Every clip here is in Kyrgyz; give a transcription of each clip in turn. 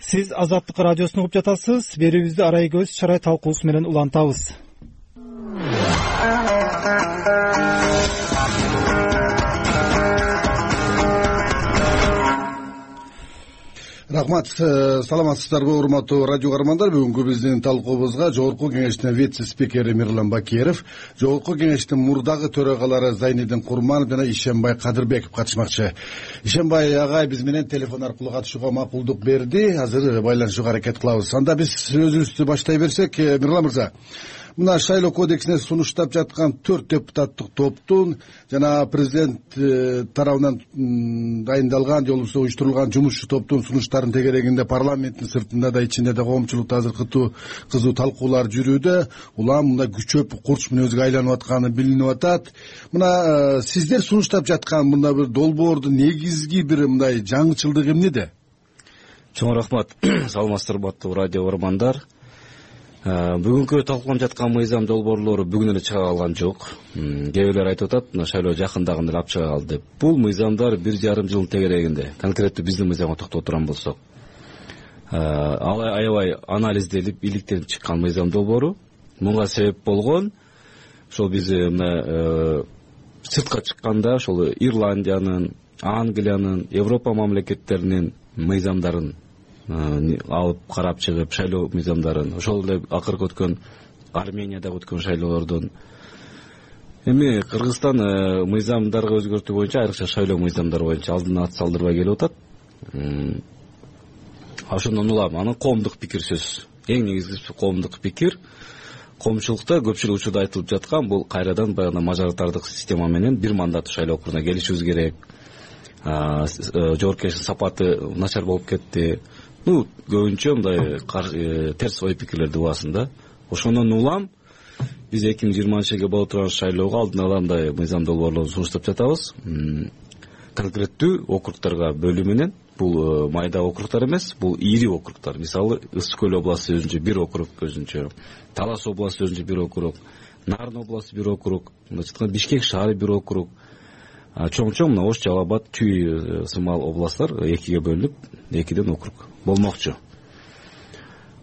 сиз азаттык радиосун угуп жатасыз. Берүүбүздү арай көз чарай талкуубуз менен улантабыз рахмат э, саламатсыздарбы урматтуу радио каармандар. Бүгүнкү биздин талкуубузга жогорку кеңештин вице спикери мирлан бакиеров жогорку кеңештин мурдагы төрагалары зайнидин курманов жана ишенбай кадырбеков катышмакчы. Ишенбай агай биз менен телефон аркылуу катышууга макулдук берди. Азыр байланышууга аракет кылабыз. Анда биз сөзүбүздү баштай берсек э, мирлан мырза мына шайлоо кодексине сунуштап жаткан төрт депутаттык топтун жана президент э, тарабынан дайындалган же болбосо уюштурулган жумушчу топтун сунуштарын тегерегинде парламенттин сыртында да ичинде да коомчулукта азыр кызуу талкуулар жүрүүдө улам мындай күчөп курч мүнөзгө айланып атканы билинип атат. Мына э, сиздер сунуштап жаткан мындай бир долбоордун негизги бир мындай жаңычылдыгы эмнеде? Чоң рахмат. Саламатсыздарбы урматтуу радио каармандар Э, бүгүнкү талкууланып жаткан мыйзам долбоорлору бүгүн эле чыга калган жок. Кээ бирлер айтып атат мына шайлоо жакындагында эле алып чыга калды деп. Бул мыйзамдар бир жарым жылдын тегерегинде конкреттүү биздин мыйзамга токтоло турган болсок. Э, аябай анализделип иликтенип чыккан мыйзам долбоору мунга себеп болгон ошол биз э, мына сыртка чыкканда ошол ирландиянын англиянын европа мамлекеттеринин мыйзамдарын алып карап чыгып шайлоо мыйзамдарын. Ошол эле акыркы өткөн армениядагы өткөн шайлоолордон. Эми кыргызстан э, мыйзамдарды өзгөртүү боюнча айрыкча шайлоо мыйзамдары боюнча алдын ат салдырбай келип атат. Ошондон улам. Анан коомдук пикир сөзсүз эң негизгиси коомдук пикир. Коомчулукта көпчүлүк учурда айтылып жаткан бул кайрадан баягы мажоритардык система менен бир мандаттуу шайлоо округуна келишибиз керек. Э, жогорку кеңештин сапаты начар болуп кетти ну көбүнчө мындай э, терс ой пикирлерди угасың да ошондон улам биз эки миң жыйырманчы жылга боло турган шайлоого алдын ала мындай мыйзам долбоорлорун сунуштап жатабыз. Конкреттүү округдарга бөлүү менен бул э, майда округдар эмес бул ири округдар мисалы ысык көл областы өзүнчө бир округ өзүнчө талас областы өзүнчө бир округ нарын областы бир округ мындайча айтканда бишкек шаары бир округ чоң чоң мына ош жалал абад түй э, сымал областтар экиге бөлүнүп экиден округ болмокчу.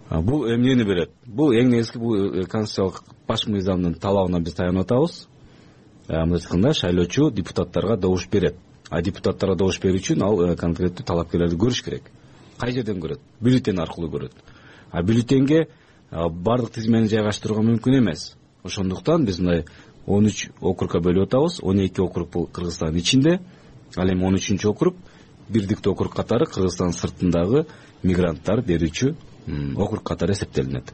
Бул эмнени берет? Бул эң негизги бул э, конституциялык баш мыйзамдын талабына биз таянып атабыз мындайча айтканда шайлоочу депутаттарга добуш берет. А депутаттарга добуш берүү үчүн ал э, конкреттүү талапкерлерди көрүш керек. Кай жерден көрөт? Бюллетень аркылуу көрөт. А бюллетеньге баардык тизмени жайгаштырууга мүмкүн эмес. Ошондуктан биз мындай он үч округка бөлүп атабыз он эки округ бул кыргызстандын ичинде ал эми он үчүнчү округ бирдиктүү округ катары кыргызстандын сыртындагы мигранттар берүүчү округ катары эсептелинет.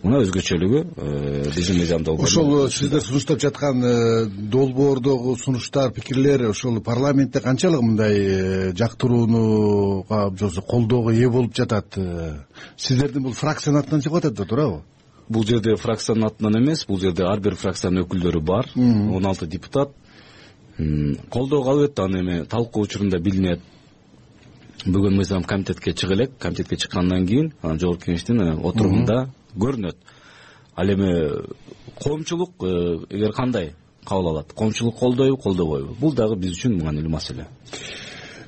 Мына өзгөчөлүгү э, биздин мыйзам долбоор ошол э, сиздер сунуштап жаткан э, долбоордогу сунуштар пикирлер ошол парламентте канчалык мындай жактырууга же болбосо колдоого ээ болуп жатат сиздердин бул фракциянын атынан чыгып атат да туурабы бул жерде фракциянын атынан эмес бул жерде ар бир фракциянын өкүлдөрү бар. Он алты депутат. Колдоого албетте аны эми талкуу учурунда билинет. Бүгүн мыйзам комитетке чыга элек комитетке чыккандан кийин анан жогорку кеңештин э, отурумунда көрүнөт. Ал эми коомчулук э, эгер кандай кабыл алат? Коомчулук колдойбу колдобойбу? Бул дагы биз үчүн маанилүү маселе.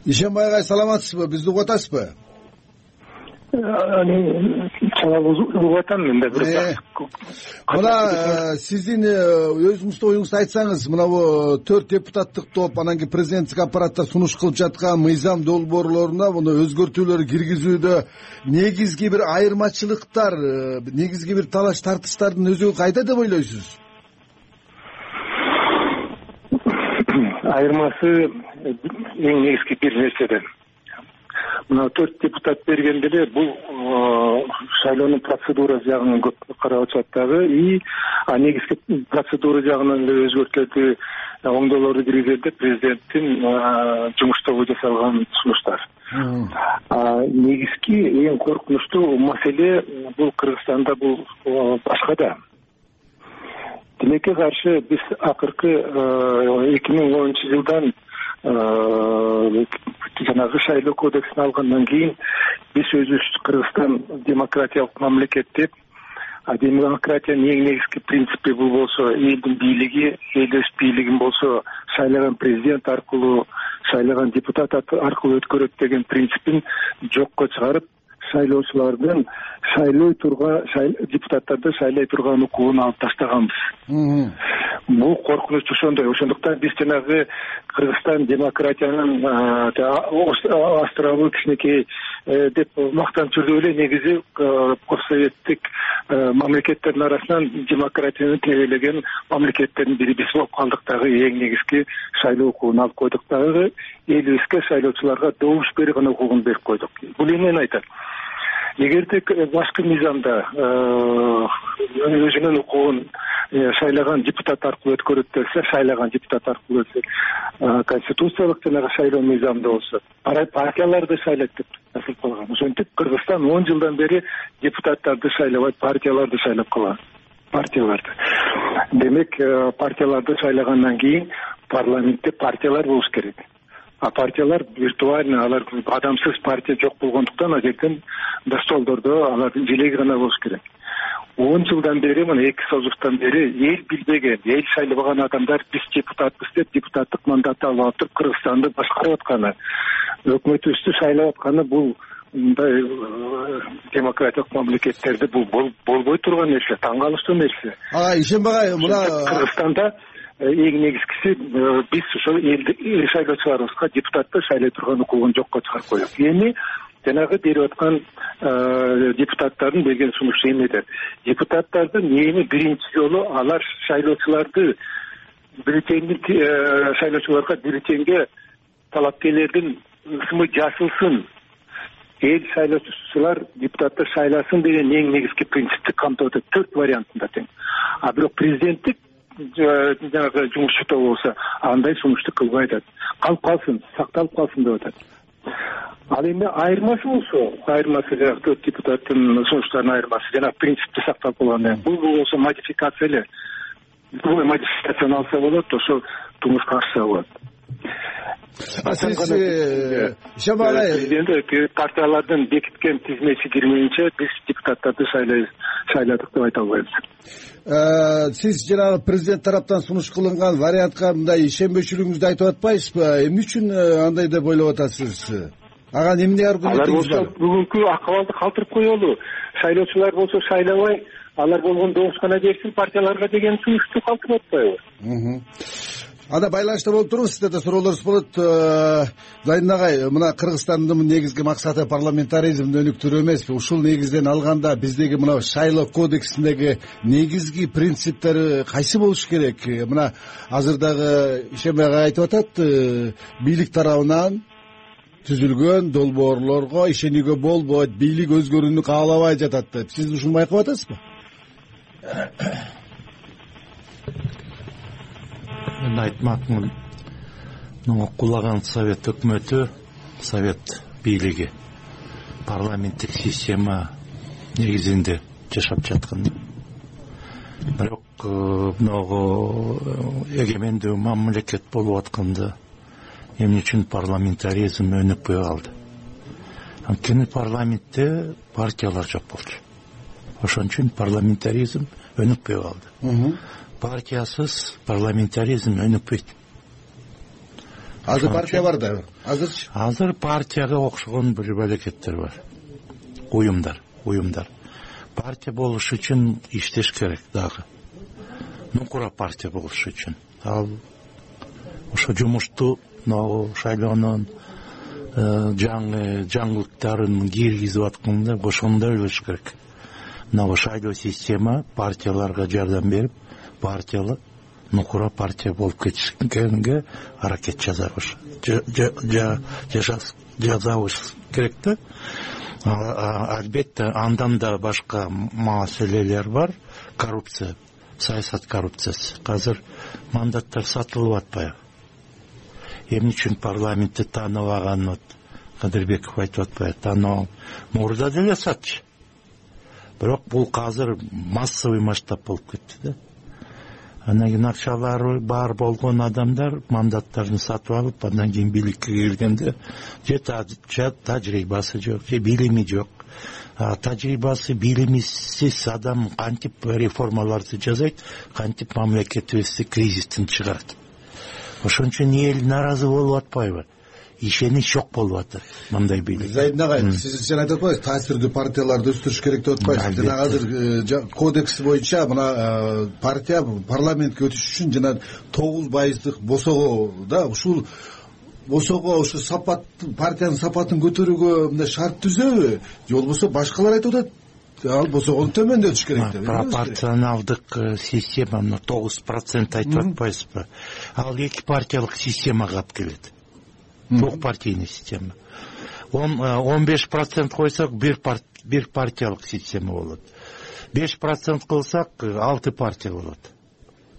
Ишенбай агай саламатсызбы? Бизди угуп атасызбы угуп атам мен да бир э, мына э, сиздин э, өзүңүздүн оюңузду айтсаңыз мынабу төрт депутаттык топ анан кийин президенттик аппараттар сунуш кылып жаткан мыйзам долбоорлоруна муну өзгөртүүлөр киргизүүдө негизги бир айырмачылыктар негизги бир талаш тартыштардын өзү кайда деп ойлойсуз? Айырмасы эң негизги бир нерседе мына төрт депутат бергенде эле бул шайлоонун процедурасы жагын көп карап атышат дагы. И негизги процедура жагынан эле өзгөртүүлөрдү оңдоолорду киргизгенде президенттин жумуш тобу жасалган сунуштар. Негизги эң коркунучтуу маселе бул кыргызстанда бул башкада тилекке каршы биз акыркы эки миң онунчу жылдан жанагы шайлоо кодексин алгандан кийин биз өзүбүз кыргызстан демократиялык мамлекет деп демократиянын эң негизги принципи бул болсо элдин бийлиги эл өз бийлигин болсо шайлаган президент аркылуу шайлаган депутат аркылуу өткөрөт деген принципин жокко чыгарып шайлоочулардын шайлой турган депутаттарды шайлай турган укугун алып таштаганбыз бул коркунуч ошондой. Ошондуктан биз жанагы кыргызстан демократиянын острову кичинекей э, деп мактанып жүрдүк эле негизи постсоветтик э, мамлекеттердин арасынан демократияны тебелеген мамлекеттердин бири биз болуп калдык дагы. Эң негизги шайлоо укугун алып койдук дагы. Элибизге шайлоочуларга добуш берган укугун берип койдук. Бул эмнени айтат эгерде башкы мыйзамда өзүнүн укугун шайлаган депутат аркылуу өткөрөт десе шайлаган депутат аркылуу конституциялык жанагы шайлоо мыйзамында болсо партияларды шайлайт деп жазылып калган. Ошентип кыргызстан он жылдан бери депутаттарды шайлабайт партияларды шайлап калган. Партияларды. Демек э, партияларды шайлагандан кийин парламентте партиялар болуш керек а партиялар виртуальный алар адамсыз партия жок болгондуктан ал жерден столдордо алардын желеги гана болуш керек. Он жылдан бери мына эки созувтан бери эл билбеген эл шайлабаган адамдар биз депутатпыз деп депутаттык мандатты алып алып туруп кыргызстанды башкарып атканы өкмөтүбүздү шайлап атканы бул мындай э, демократиялык мамлекеттерде бул болбой турган нерсе таң калыштуу нерсе. Ага ишенбек агай мына кыргызстанда эң негизгиси э, биз ошол элди шайлоочуларыбызга депутатты шайлай турган укугун жокко чыгарып койдук эми жанагы берип аткан э, депутаттардын берген сунушу эмнеде депутаттардын эми биринчи жолу алар шайлоочуларды бюллетендин э, шайлоочуларга бюллетенге талапкерлердин ысымы жазылсын эл шайлоочулар депутатты шайласын деген эң негизги принципти камтып атат төрт вариантында тең. А бирок президенттик э, жанагы жумушчу тобу болсо андай сунушту кылбай атат калып калсын сакталып калсын деп атат. Ал эми айырмасы болсо айырмасы жанагы төрт депутаттын сунуштарынын айырмасы жанагы принципти сактап калган бул болсо модификация эле модификацияны алса болот ошо тумушка ашса болот сиз ишенбек агай партиялардын бекиткен тизмеси кирмейинче биз депутаттарды шайладык деп айта албайбыз э, сиз жанагы президент тараптан сунуш кылынган вариантка мындай ишенбөчүлүгүңүздү айтып атпайсызбы? Эмне үчүн э, андай деп ойлоп атасыз? Ага эмне аргументиңиз бар алар болсо бүгүнкү акыбалды калтырып коелу. Шайлоочулар болсо шайлабай алар болгондо добуш гана берсин партияларга деген сунушту калтырып атпайбы анда байланышта болуп туруңуз сиздерде суроолорубуз болот. Э, зайдин агай мына кыргызстандын негизги максаты парламентаризмди өнүктүрүү эмеспи ушул негизден алганда биздеги мына шайлоо кодексиндеги негизги принциптери кайсы болуш керек? Мына азыр дагы ишенбек агай айтып атат э, бийлик тарабынан түзүлгөн долбоорлорго ишенүүгө болбойт бийлик өзгөрүүнү каалабай жатат деп. Сиз ушуну байкап атасызбы айтмакмын мына кулаган совет өкмөтү совет бийлиги парламенттик система негизинде жашап жаткан. Бирок э, могу э, эгемендүү мамлекет болуп атканда эмне үчүн парламентаризм өнүкпөй калды? Анткени парламентте партиялар жок болчу. Ошон үчүн парламентаризм өнүкпөй калды партиясыз парламентаризм өнүкпөйт. Азыр партия бар дагы азырчы азыр партияга окшогон бир балекеттер бар. Уюмдар уюмдар. Партия болуш үчүн иштеш керек дагы. Нукура партия болуш үчүн. Ал ошо жумушту могу шайлоонун э, жаңы жаңылыктарын киргизип атканда ошондой болуш керек. Мынабу шайлоо система партияларга жардам берип партиялык нукура партия болуп кетишкенге аракет жасабыз. Жасабыз керек да. Албетте андан да башка маселелер бар. Коррупция саясат коррупциясы. Азыр мандаттар сатылып атпайбы эмне үчүн парламентти тааныбаган вот кадырбеков айтып атпайбы тааныбаган мурда деле сатчу бирок бул азыр массовый масштаб болуп кетти да андан кийин акчалары бар болгон адамдар мандаттарын сатып алып андан кийин бийликке келгенде же тажрыйбасы жок же билими жок. Тажрыйбасы билимисиз адам кантип реформаларды жасайт кантип мамлекетибизди кризистен чыгарат ошон үчүн эл нааразы болуп атпайбы ишенич жок болуп атат мындай бийлик зайдин агай сиз сен айтып атпайсызбы таасирдүү партияларды өстүрүш керек деп атпайсызбы жана азыр э, кодекс боюнча мына э, партия парламентке өтүш үчүн жана тогуз пайыздык босого да ушул босого ушу сапат партиянын сапатын көтөрүүгө мындай шарт түзөбү же болбосо башкалар айтып атат. Ал босогону төмөндөтүш керек деп пропорционалдык э, система мына тогуз процент айтып атпайсызбы? Ал эки партиялык системага алып келет двухпартийный система. Он э, он беш процент койсок бир бир партиялык система болот. Беш процент кылсак э, алты партия болот.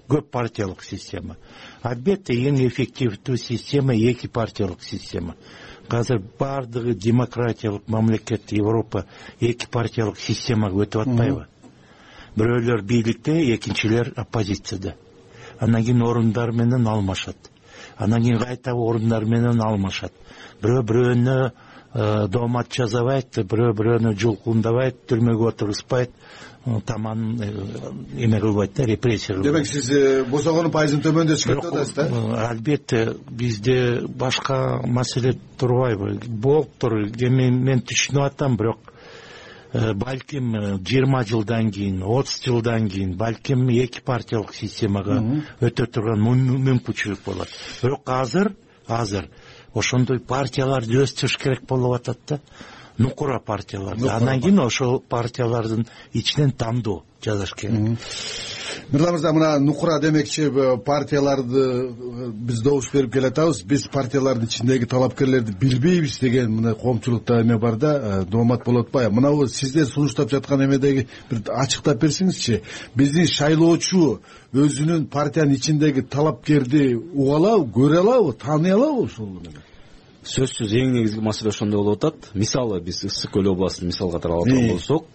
Көп партиялык система. Албетте эң эффективдүү система эки партиялык система. Азыр баардыгы демократиялык мамлекет европа эки партиялык системага өтүп атпайбы. Бирөөлөр бийликте экинчилер оппозицияда. Анан кийин орундар менен алмашат анан кийин кайта орундар менен алмашат. Бирөө бирөөнө э, доомат жасабайт бирөө бирөөнү жулкундабайт түрмөгө отургузбайт таманын э, эме кылбайт да репрессия кылбайт. Демек сиз э, босогонун пайызын төмөндөтүш керек деп атасыз да? албетте бизде башка маселе турбайбы. Болуптур эми мен түшүнүп атам бирок э, балким жыйырма жылдан кийин отуз жылдан кийин балким эки партиялык системага өтө турган мүмкүнчүлүк болот. Бирок азыр азыр ошондой партияларды өстүрүш керек болуп атат да нукура партияларды. Андан кийин ошол партиялардын ичинен тандоо жасаш керек. Мирлан мырза мына нукура демекчи э, партияларды э, биз добуш берип келатабыз. Биз партиялардын ичиндеги талапкерлерди билбейбиз деген мындай коомчулукта эме бар да э, доомат атпайбы мынабу сиздер сунуштап жаткан эмедеги бир ачыктап берсеңизчи биздин шайлоочу өзүнүн партиянын ичиндеги талапкерди уга алабы көрө алабы тааный алабы ушул сөзсүз эң негизги маселе ошондой болуп атат. Мисалы биз ысык көл областын мисал катары ала турган болсок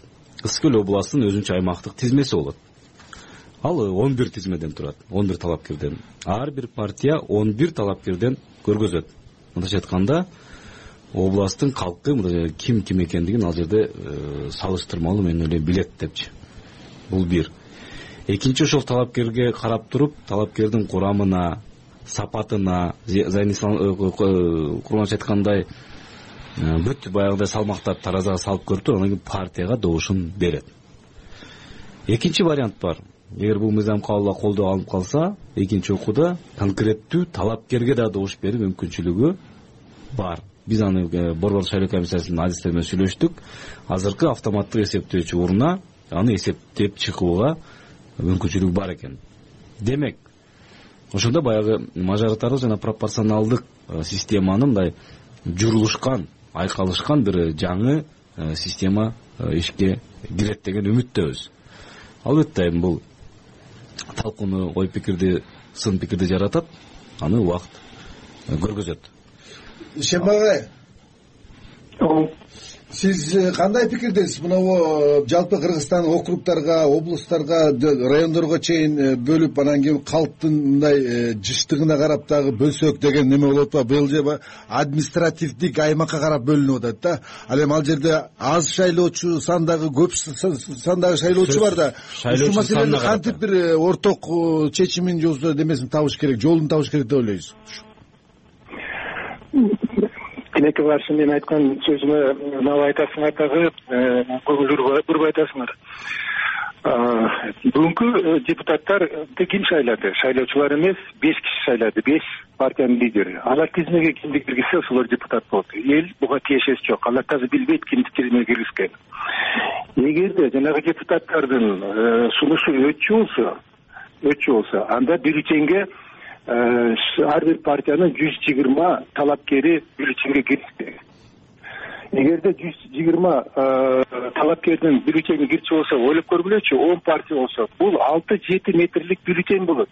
ысык көл областынын өзүнчө аймактык тизмеси болот. Ал он бир тизмеден турат он бир талапкерден ар бир партия он бир талапкерден көргөзөт. Мындайча айтканда областтын калкы мындай ким ким экендигин ал жерде э, салыштырмалуу мен ойлойм билет депчи. Бул бир. Экинчи ошол талапкерге карап туруп талапкердин курамына сапатына э, курманычы айткандай э, бүт баягыдай салмактап таразага салып көрүп туруп анан кийин партияга добушун берет. Экинчи вариант бар. Эгер бул мыйзам кабыл колдоого алынып калса экинчи окууда конкреттүү талапкерге да добуш берүү мүмкүнчүлүгү бар. Биз аны э, борбор шайлоо комиссиясынын адистери менен сүйлөштүк. Азыркы автоматтык эсептөөчү урна аны эсептеп чыгууга мүмкүнчүлүгү бар экен. Демек ошондо баягы мажоритардык жана пропорционалдык э, системаны мындай журулушкан айкалышкан бир жаңы э, система э, ишке кирет деген үмүттөбүз. Албетте эми бул талкууну ой пикирди сын пикирди жаратат аны убакыт көргөзөт. Ишенбай агай сиз э, кандай пикирдесиз? Мынабу э, жалпы кыргызстан округдарга облустарга райондорго чейин э, бөлүп анан кийин калктын мындай жыштыгына карап дагы бөлсөк деген неме болуп атпайбы быйыл же административдик аймакка карап бөлүнүп атат да. Ал эми ал жерде аз шайлоочу сандагы көп сандагы шайлоочу бар да. ушул маселени кантип бир орток чечимин же болбосо немесин табыш керек жолун табыш керек деп ойлойсуз тилекке каршы мен айткан сөзүмө мынабы айтасыңар дагы э, көңүл бурбай атасыңар бүгүнкү э, депутаттарды ким шайлады? Шайлоочулар эмес беш киши шайлады беш партиянын лидери. Алар тизмеге кимди киргизсе ошолор депутат болот. Эл буга тиешеси жок. Алар даже билбейт кимди тизмеге киргизгенин эгерде жанагы депутаттардын э, сунушу өтчү болсо өтчү болсо анда бюллетенге Э, ар бир партиянын жүз жыйырма талапкери бюллетенге кириши эгерде жүз жыйырма э, талапкердин бюллетени кирчү болсо ойлоп көргүлөчү он партия болсо бул алты жети метрлик бюллетень болот.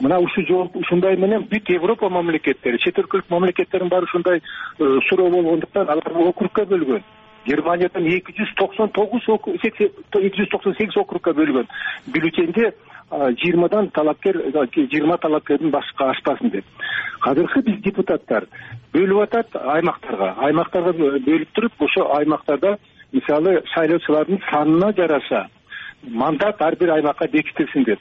Мына ушул жол ушундай менен бүт европа мамлекеттери чет өлкөлүк мамлекеттердин баары ушундай э, суроо болгондуктан алар округка бөлгөн. Германиядан эки жүз токсон тогуз эки жүз токсон сегиз округка бөлгөн. Бюллетенди жыйырмадан талапкер жыйырма талапкердин башка ашпасын деп. Азыркы биз депутаттар бөлүп атат аймактарга. Аймактарга бөлүп туруп ошо аймактарда мисалы шайлоочулардын санына жараша мандат ар бир аймакка бекитилсин деп.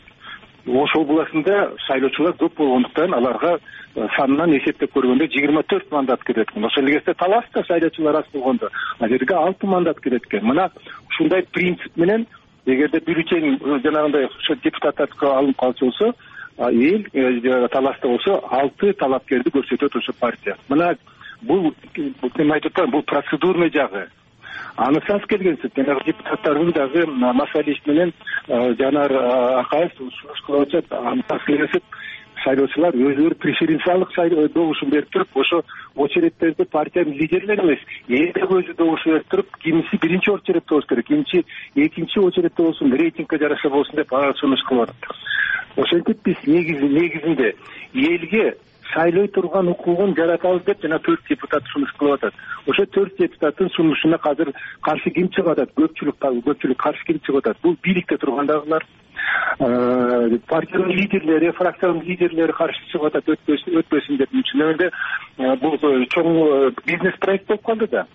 Ош областында шайлоочулар көп болгондуктан аларга э, санынан эсептеп көргөндө жыйырма төрт мандат керет экен ошол эле кезде таласта шайлоочулар аз болгондо ал жерге алты мандат керет экен. Мына ушундай принцип менен эгерде бюллетень э, жанагындай ошо депутаттардыкы алынып калчу болсо эл э, таласта болсо алты талапкерди көрсөтөт ошо партия. Мына бул мен айтып атпаймынбы бул процедурный жагы. Анысы келгенсиз жанагы депутаттардын дагы масалиев менен жанар акаев сунуш кылып атышат келгенсип шайлоочулар өзүлөрү преференциалдык э, добушун берип туруп ошо очередтерди партиянын лидерлери эмес эл өзү добуш берип туруп кимиси биринчи очередте болуш керек кимиси экинчи очередте болсун рейтингке жараша болсун деп сунуш кылып атат. Ошентип биз негизи негизинде элге шайлой турган укугун жаратабыз деп жана төрт депутат сунуш кылып атат. Ошо төрт депутаттын сунушуна азыр каршы ким чыгып атат? Көпчүлүк көпчүлүк каршы ким чыгып атат? Бул бийликте тургандагылар. Э, партиянын лидерлери фракциянын лидерлери каршы чыгып атат өтпөсүн деп чын э, бул чоң э, бизнес проект болуп калды да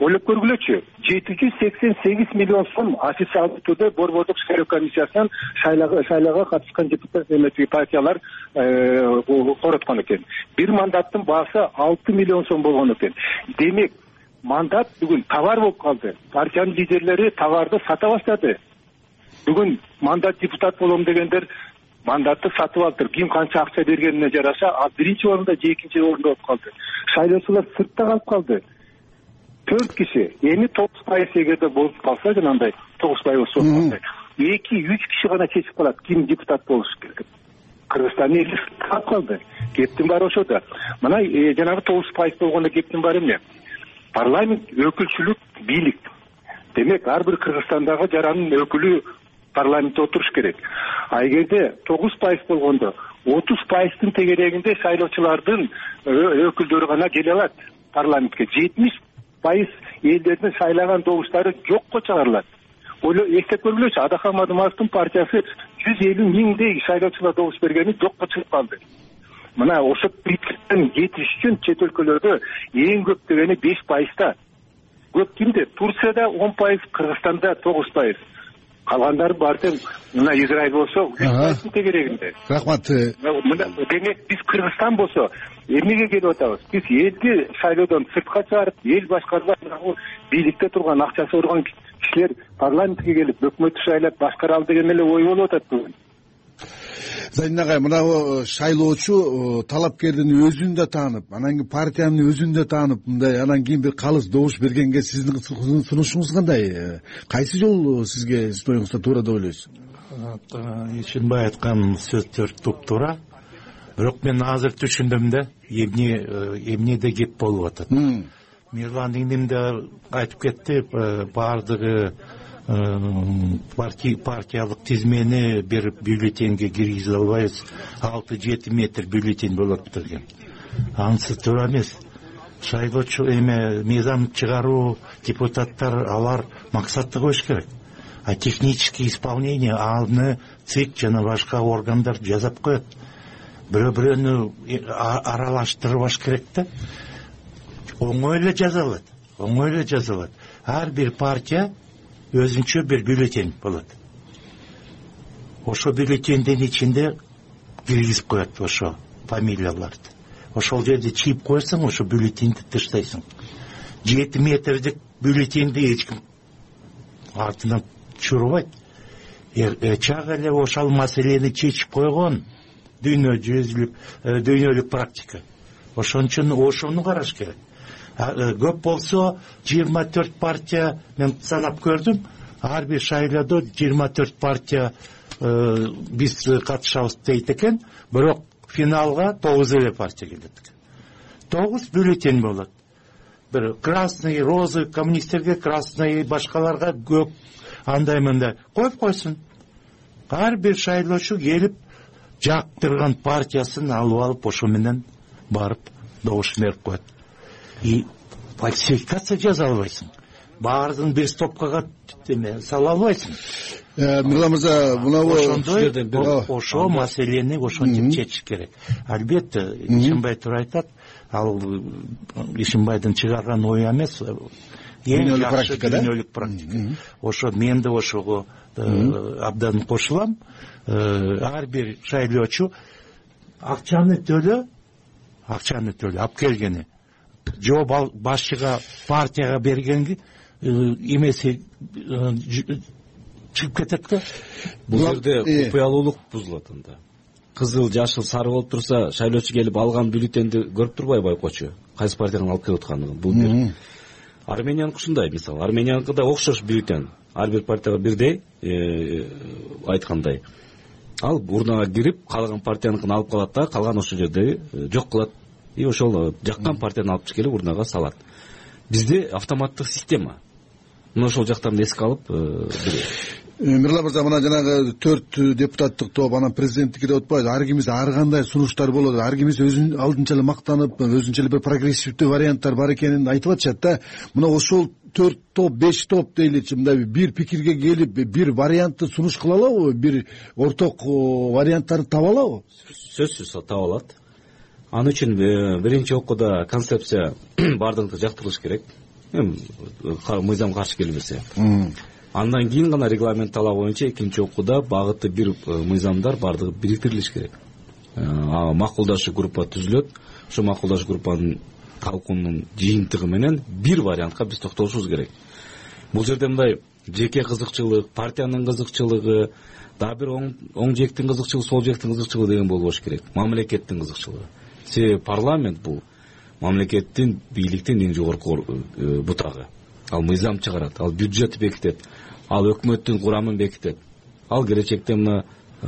ойлоп көргүлөчү жети жүз сексен сегиз миллион сом официалдуу түрдө борбордук шайлоо комиссиясынан шайлоого катышкан депутат партиялар э, короткон экен. Бир мандаттын баасы алты миллион сом болгон экен. Демек мандат бүгүн товар болуп калды. Партиянын лидерлери товарды сата баштады. Бүгүн мандат депутат болом дегендер мандатты сатып алыптыр. Ким канча акча бергенине жараша ал биринчи орунда же экинчи орунда болуп калды. Шайлоочулар сыртта калып калды төрт киши эми тогуз пайыз эгерде болуп калса жанагындай тогуз пайыз болуп калса эки үч киши гана чечип калат. Ким депутат болуш керек? Кыргызстандын эли калып калды. Кептин баары ошодо мына э, жанагы тогуз пайыз болгондо кептин баары эмне? Парламент өкүлчүлүк бийлик. Демек ар бир кыргызстандагы жаранын өкүлү парламентте отуруш керек. А эгерде тогуз пайыз болгондо отуз пайыздын тегерегинде шайлоочулардын өкүлдөрү гана келе алат парламентке. Жетимиш пайыз элдердин шайлаган добуштары жокко чыгарылат. Эстеп көргүлөчү адак мадумаровдун партиясы жүз элүү миңдей шайлоочулар добуш бергени жокко чыгып калды. Мына ошо принциптен кетиш үчүн чет өлкөлөрдө эң көп дегени беш пайызда. Көп кимде турцияда он пайыз кыргызстанда тогуз пайыз калгандары баары тең мына израиль болсо тегерегинде рахмат э, демек биз кыргызстан болсо эмнеге келип атабыз? Биз элди шайлоодон сыртка чыгарып эл башкарбай бийликте турган акчасы урган кишилер парламентке келип өкмөттү шайлап башкаралы деген эле ой болуп атат бүгүн зайдин агай мына шайлоочу талапкердин өзүн да таанып анан кийин партиянын өзүн да таанып мындай анан кийин бир калыс добуш бергенге сиздин сунушуңуз кандай? Э, кайсы жол сизге сиздин оюңузда туура деп ойлойсуз? Ишенбай айткан сөздөр туп туура. Бирок мен азыр түшүндүм да эмне э, эмнеде кеп болуп атат. Мирлан иңдим да айтып кетти э, баардыгы партиялык тизмени бир бюллетеньге киргизе албайбыз. Алты жети метр бюллетень болот деген анысы туура эмес. Шайлоочу эме мыйзам чыгаруу депутаттар алар максатты коюш керек. А технический исполнение аны цик жана башка органдар жасап коет. Бирөө бирөөнү э, аралаштырбаш керек да. Оңой эле жаза алат оңой эле жаза алат ар бир партия өзүнчө бир бюллетень болот. Ошол бюллетендин ичинде киргизип коет ошо фамилияларды. Ошол жерде чип койсоң ошо бюллетеньди таштайсың жети метрдик бюллетеньди эч ким артынан чурбайт э, чак эле ошол маселени чечип койгон дүйнө жүзүлүк э, дүйнөлүк практика. Ошон үчүн ошону караш керек көп болсо жыйырма төрт партия мен санап көрдүм ар бир шайлоодо жыйырма төрт партия э, биз катышабыз дейт экен. Бирок финалга тогуз эле партия келет экен. Тогуз бюллетень болот. Бир красный розовый коммунисттерге красный башкаларга көк андай мындай. Коюп койсун. Ар бир шайлоочу келип жактырган партиясын алып алып ошо менен барып добушун берип коет и фальсификация жаса албайсың. Баардыгын бир стопкага эме сала албайсың. Э, мирлан мырза мынабу ошондой ошол маселени ошентип чечиш керек. Албетте ишенбай туруп айтат ал ишенбайдын чыгарган ою эмес эң дүйнөлүк жакшы дүйнөлүк практика. Ошо мен да ошого абдан кошулам. Ар бир шайлоочу акчаны төлө акчаны төлө алып келгени же башчыга партияга бергенги эмеси чыгып кетет да? Бул жерде э. купуялуулук бузулат анда. Кызыл жашыл сары болуп турса шайлоочу келип алган бюллетенди көрүп турбайбы байкоочу кайсы партиядан алып келип атканын бул бир. Арменияныкы ушундай мисалы. Арменияныкы да окшош бюллетень ар бир партияга бирдей э, айткандай. Ал урнага кирип каалаган партияныкын алып калат да калган ошол жерде э, жок кылат и ошол жаккан партияны алып келип урнага салат. Бизде автоматтык система. Мына ошол жактарды эске алып бир мирлан мырза мына жанагы төрт депутаттык топ анан президенттики деп атпайбы ар кимиси ар кандай сунуштар болот. Ар кимиси өзүн алдынча эле мактанып өзүнчө эле бир прогрессивдүү варианттар бар экенин айтып атышат да. Мына ошол төрт топ беш топ дейличи мындай бир пикирге келип бир вариантты сунуш кыла алабы? Бир орток варианттарды таба алабы? Сөзсүз таба алат ал үчүн э, биринчи окууда концепция баардыгыбызга жактырылыш керек. Эми мыйзам каршы келбесе. Андан кийин гана регламент талабы боюнча экинчи окууда багыты бир э, мыйзамдар баардыгы бириктирилиш керек. Э, макулдашуу группа түзүлөт. Ошол макулдашуу группанын талкуунун жыйынтыгы менен бир вариантка биз токтолушубуз керек. Бул жерде мындай жеке кызыкчылык партиянын кызыкчылыгы дагы бир оң жээктин кызыкчылыгы сол жээктин кызыкчылыгы деген болбош керек. Мамлекеттин кызыкчылыгы себеби парламент бул мамлекеттин бийликтин эң жогорку э, бутагы. Ал мыйзам чыгарат ал бюджет бекитет ал өкмөттүн курамын бекитет. Ал келечекте мына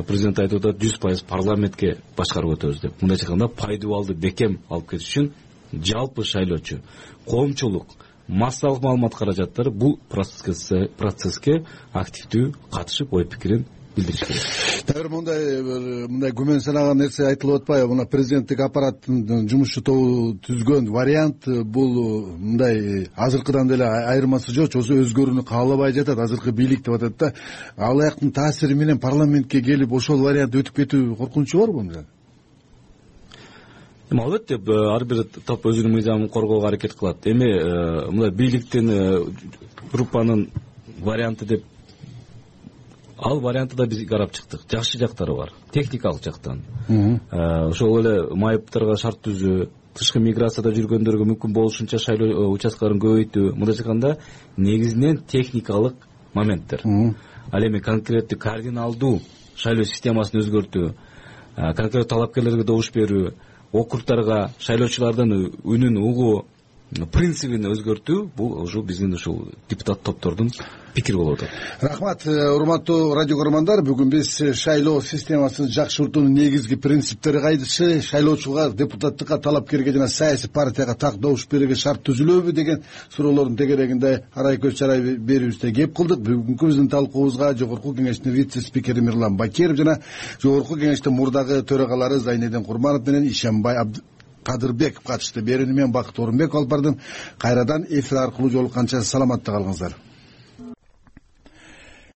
президент айтып атат жүз пайыз парламентке башкарып өтөбүз деп. Мындайча айтканда пайдубалды бекем алып кетиш үчүн жалпы шайлоочу коомчулук массалык маалымат каражаттары бул процесске активдүү катышып ой пикирин билдириш керек. Дагы бир мондай мындай күмөн санаган нерсе айтылып атпайбы? Мына президенттик аппараттын жумушчу тобу түзгөн вариант бул мындай азыркыдан деле айырмасы жокчу өзгөрүүнү каалабай жатат азыркы бийлик деп атат да. Ал аяктын таасири менен парламентке келип ошол вариант өтүп кетүү коркунучу барбы эми албетте ар бир топ өзүнүн мыйзамын коргоого аракет кылат. Эми э, мындай бийликтин э, группанын варианты деп ал вариантты да биз карап чыктык. Жакшы жактары бар. Техникалык жактан. Э, ошол эле майыптарга шарт түзүү тышкы миграцияда жүргөндөргө мүмкүн болушунча шайлоо э, участкаларын көбөйтүү. Мындайча айтканда негизинен техникалык моменттер ал эми конкреттүү кардиналдуу шайлоо системасын өзгөртүү э, конкреттүү талапкерлерге добуш берүү округдарга шайлоочулардын үнүн угуу принцибин өзгөртүү. Бул уже биздин ушул депутат топтордун пикири болуп атат. Рахмат э, урматтуу радио көрөрмандар. Бүгүн биз шайлоо системасын жакшыртуунун негизги принциптери кайсы? Шайлоочуга депутаттыкка талапкерге жана саясий партияга так добуш берүүгө шарт түзүлөбү деген суроолордун тегерегинде арай көз чарай берүүбүздө кеп кылдык. Бүгүнкү биздин талкуубузга жогорку кеңештин вице спикери мирлан бакиров жана жогорку кеңештин мурдагы төрагалары зайнедин курманов менен ишенбай кадырбеков катышты. Берүүнү мен бакыт орунбеков алып бардым. Кайрадан эфир аркылуу жолукканча саламатта калыңыздар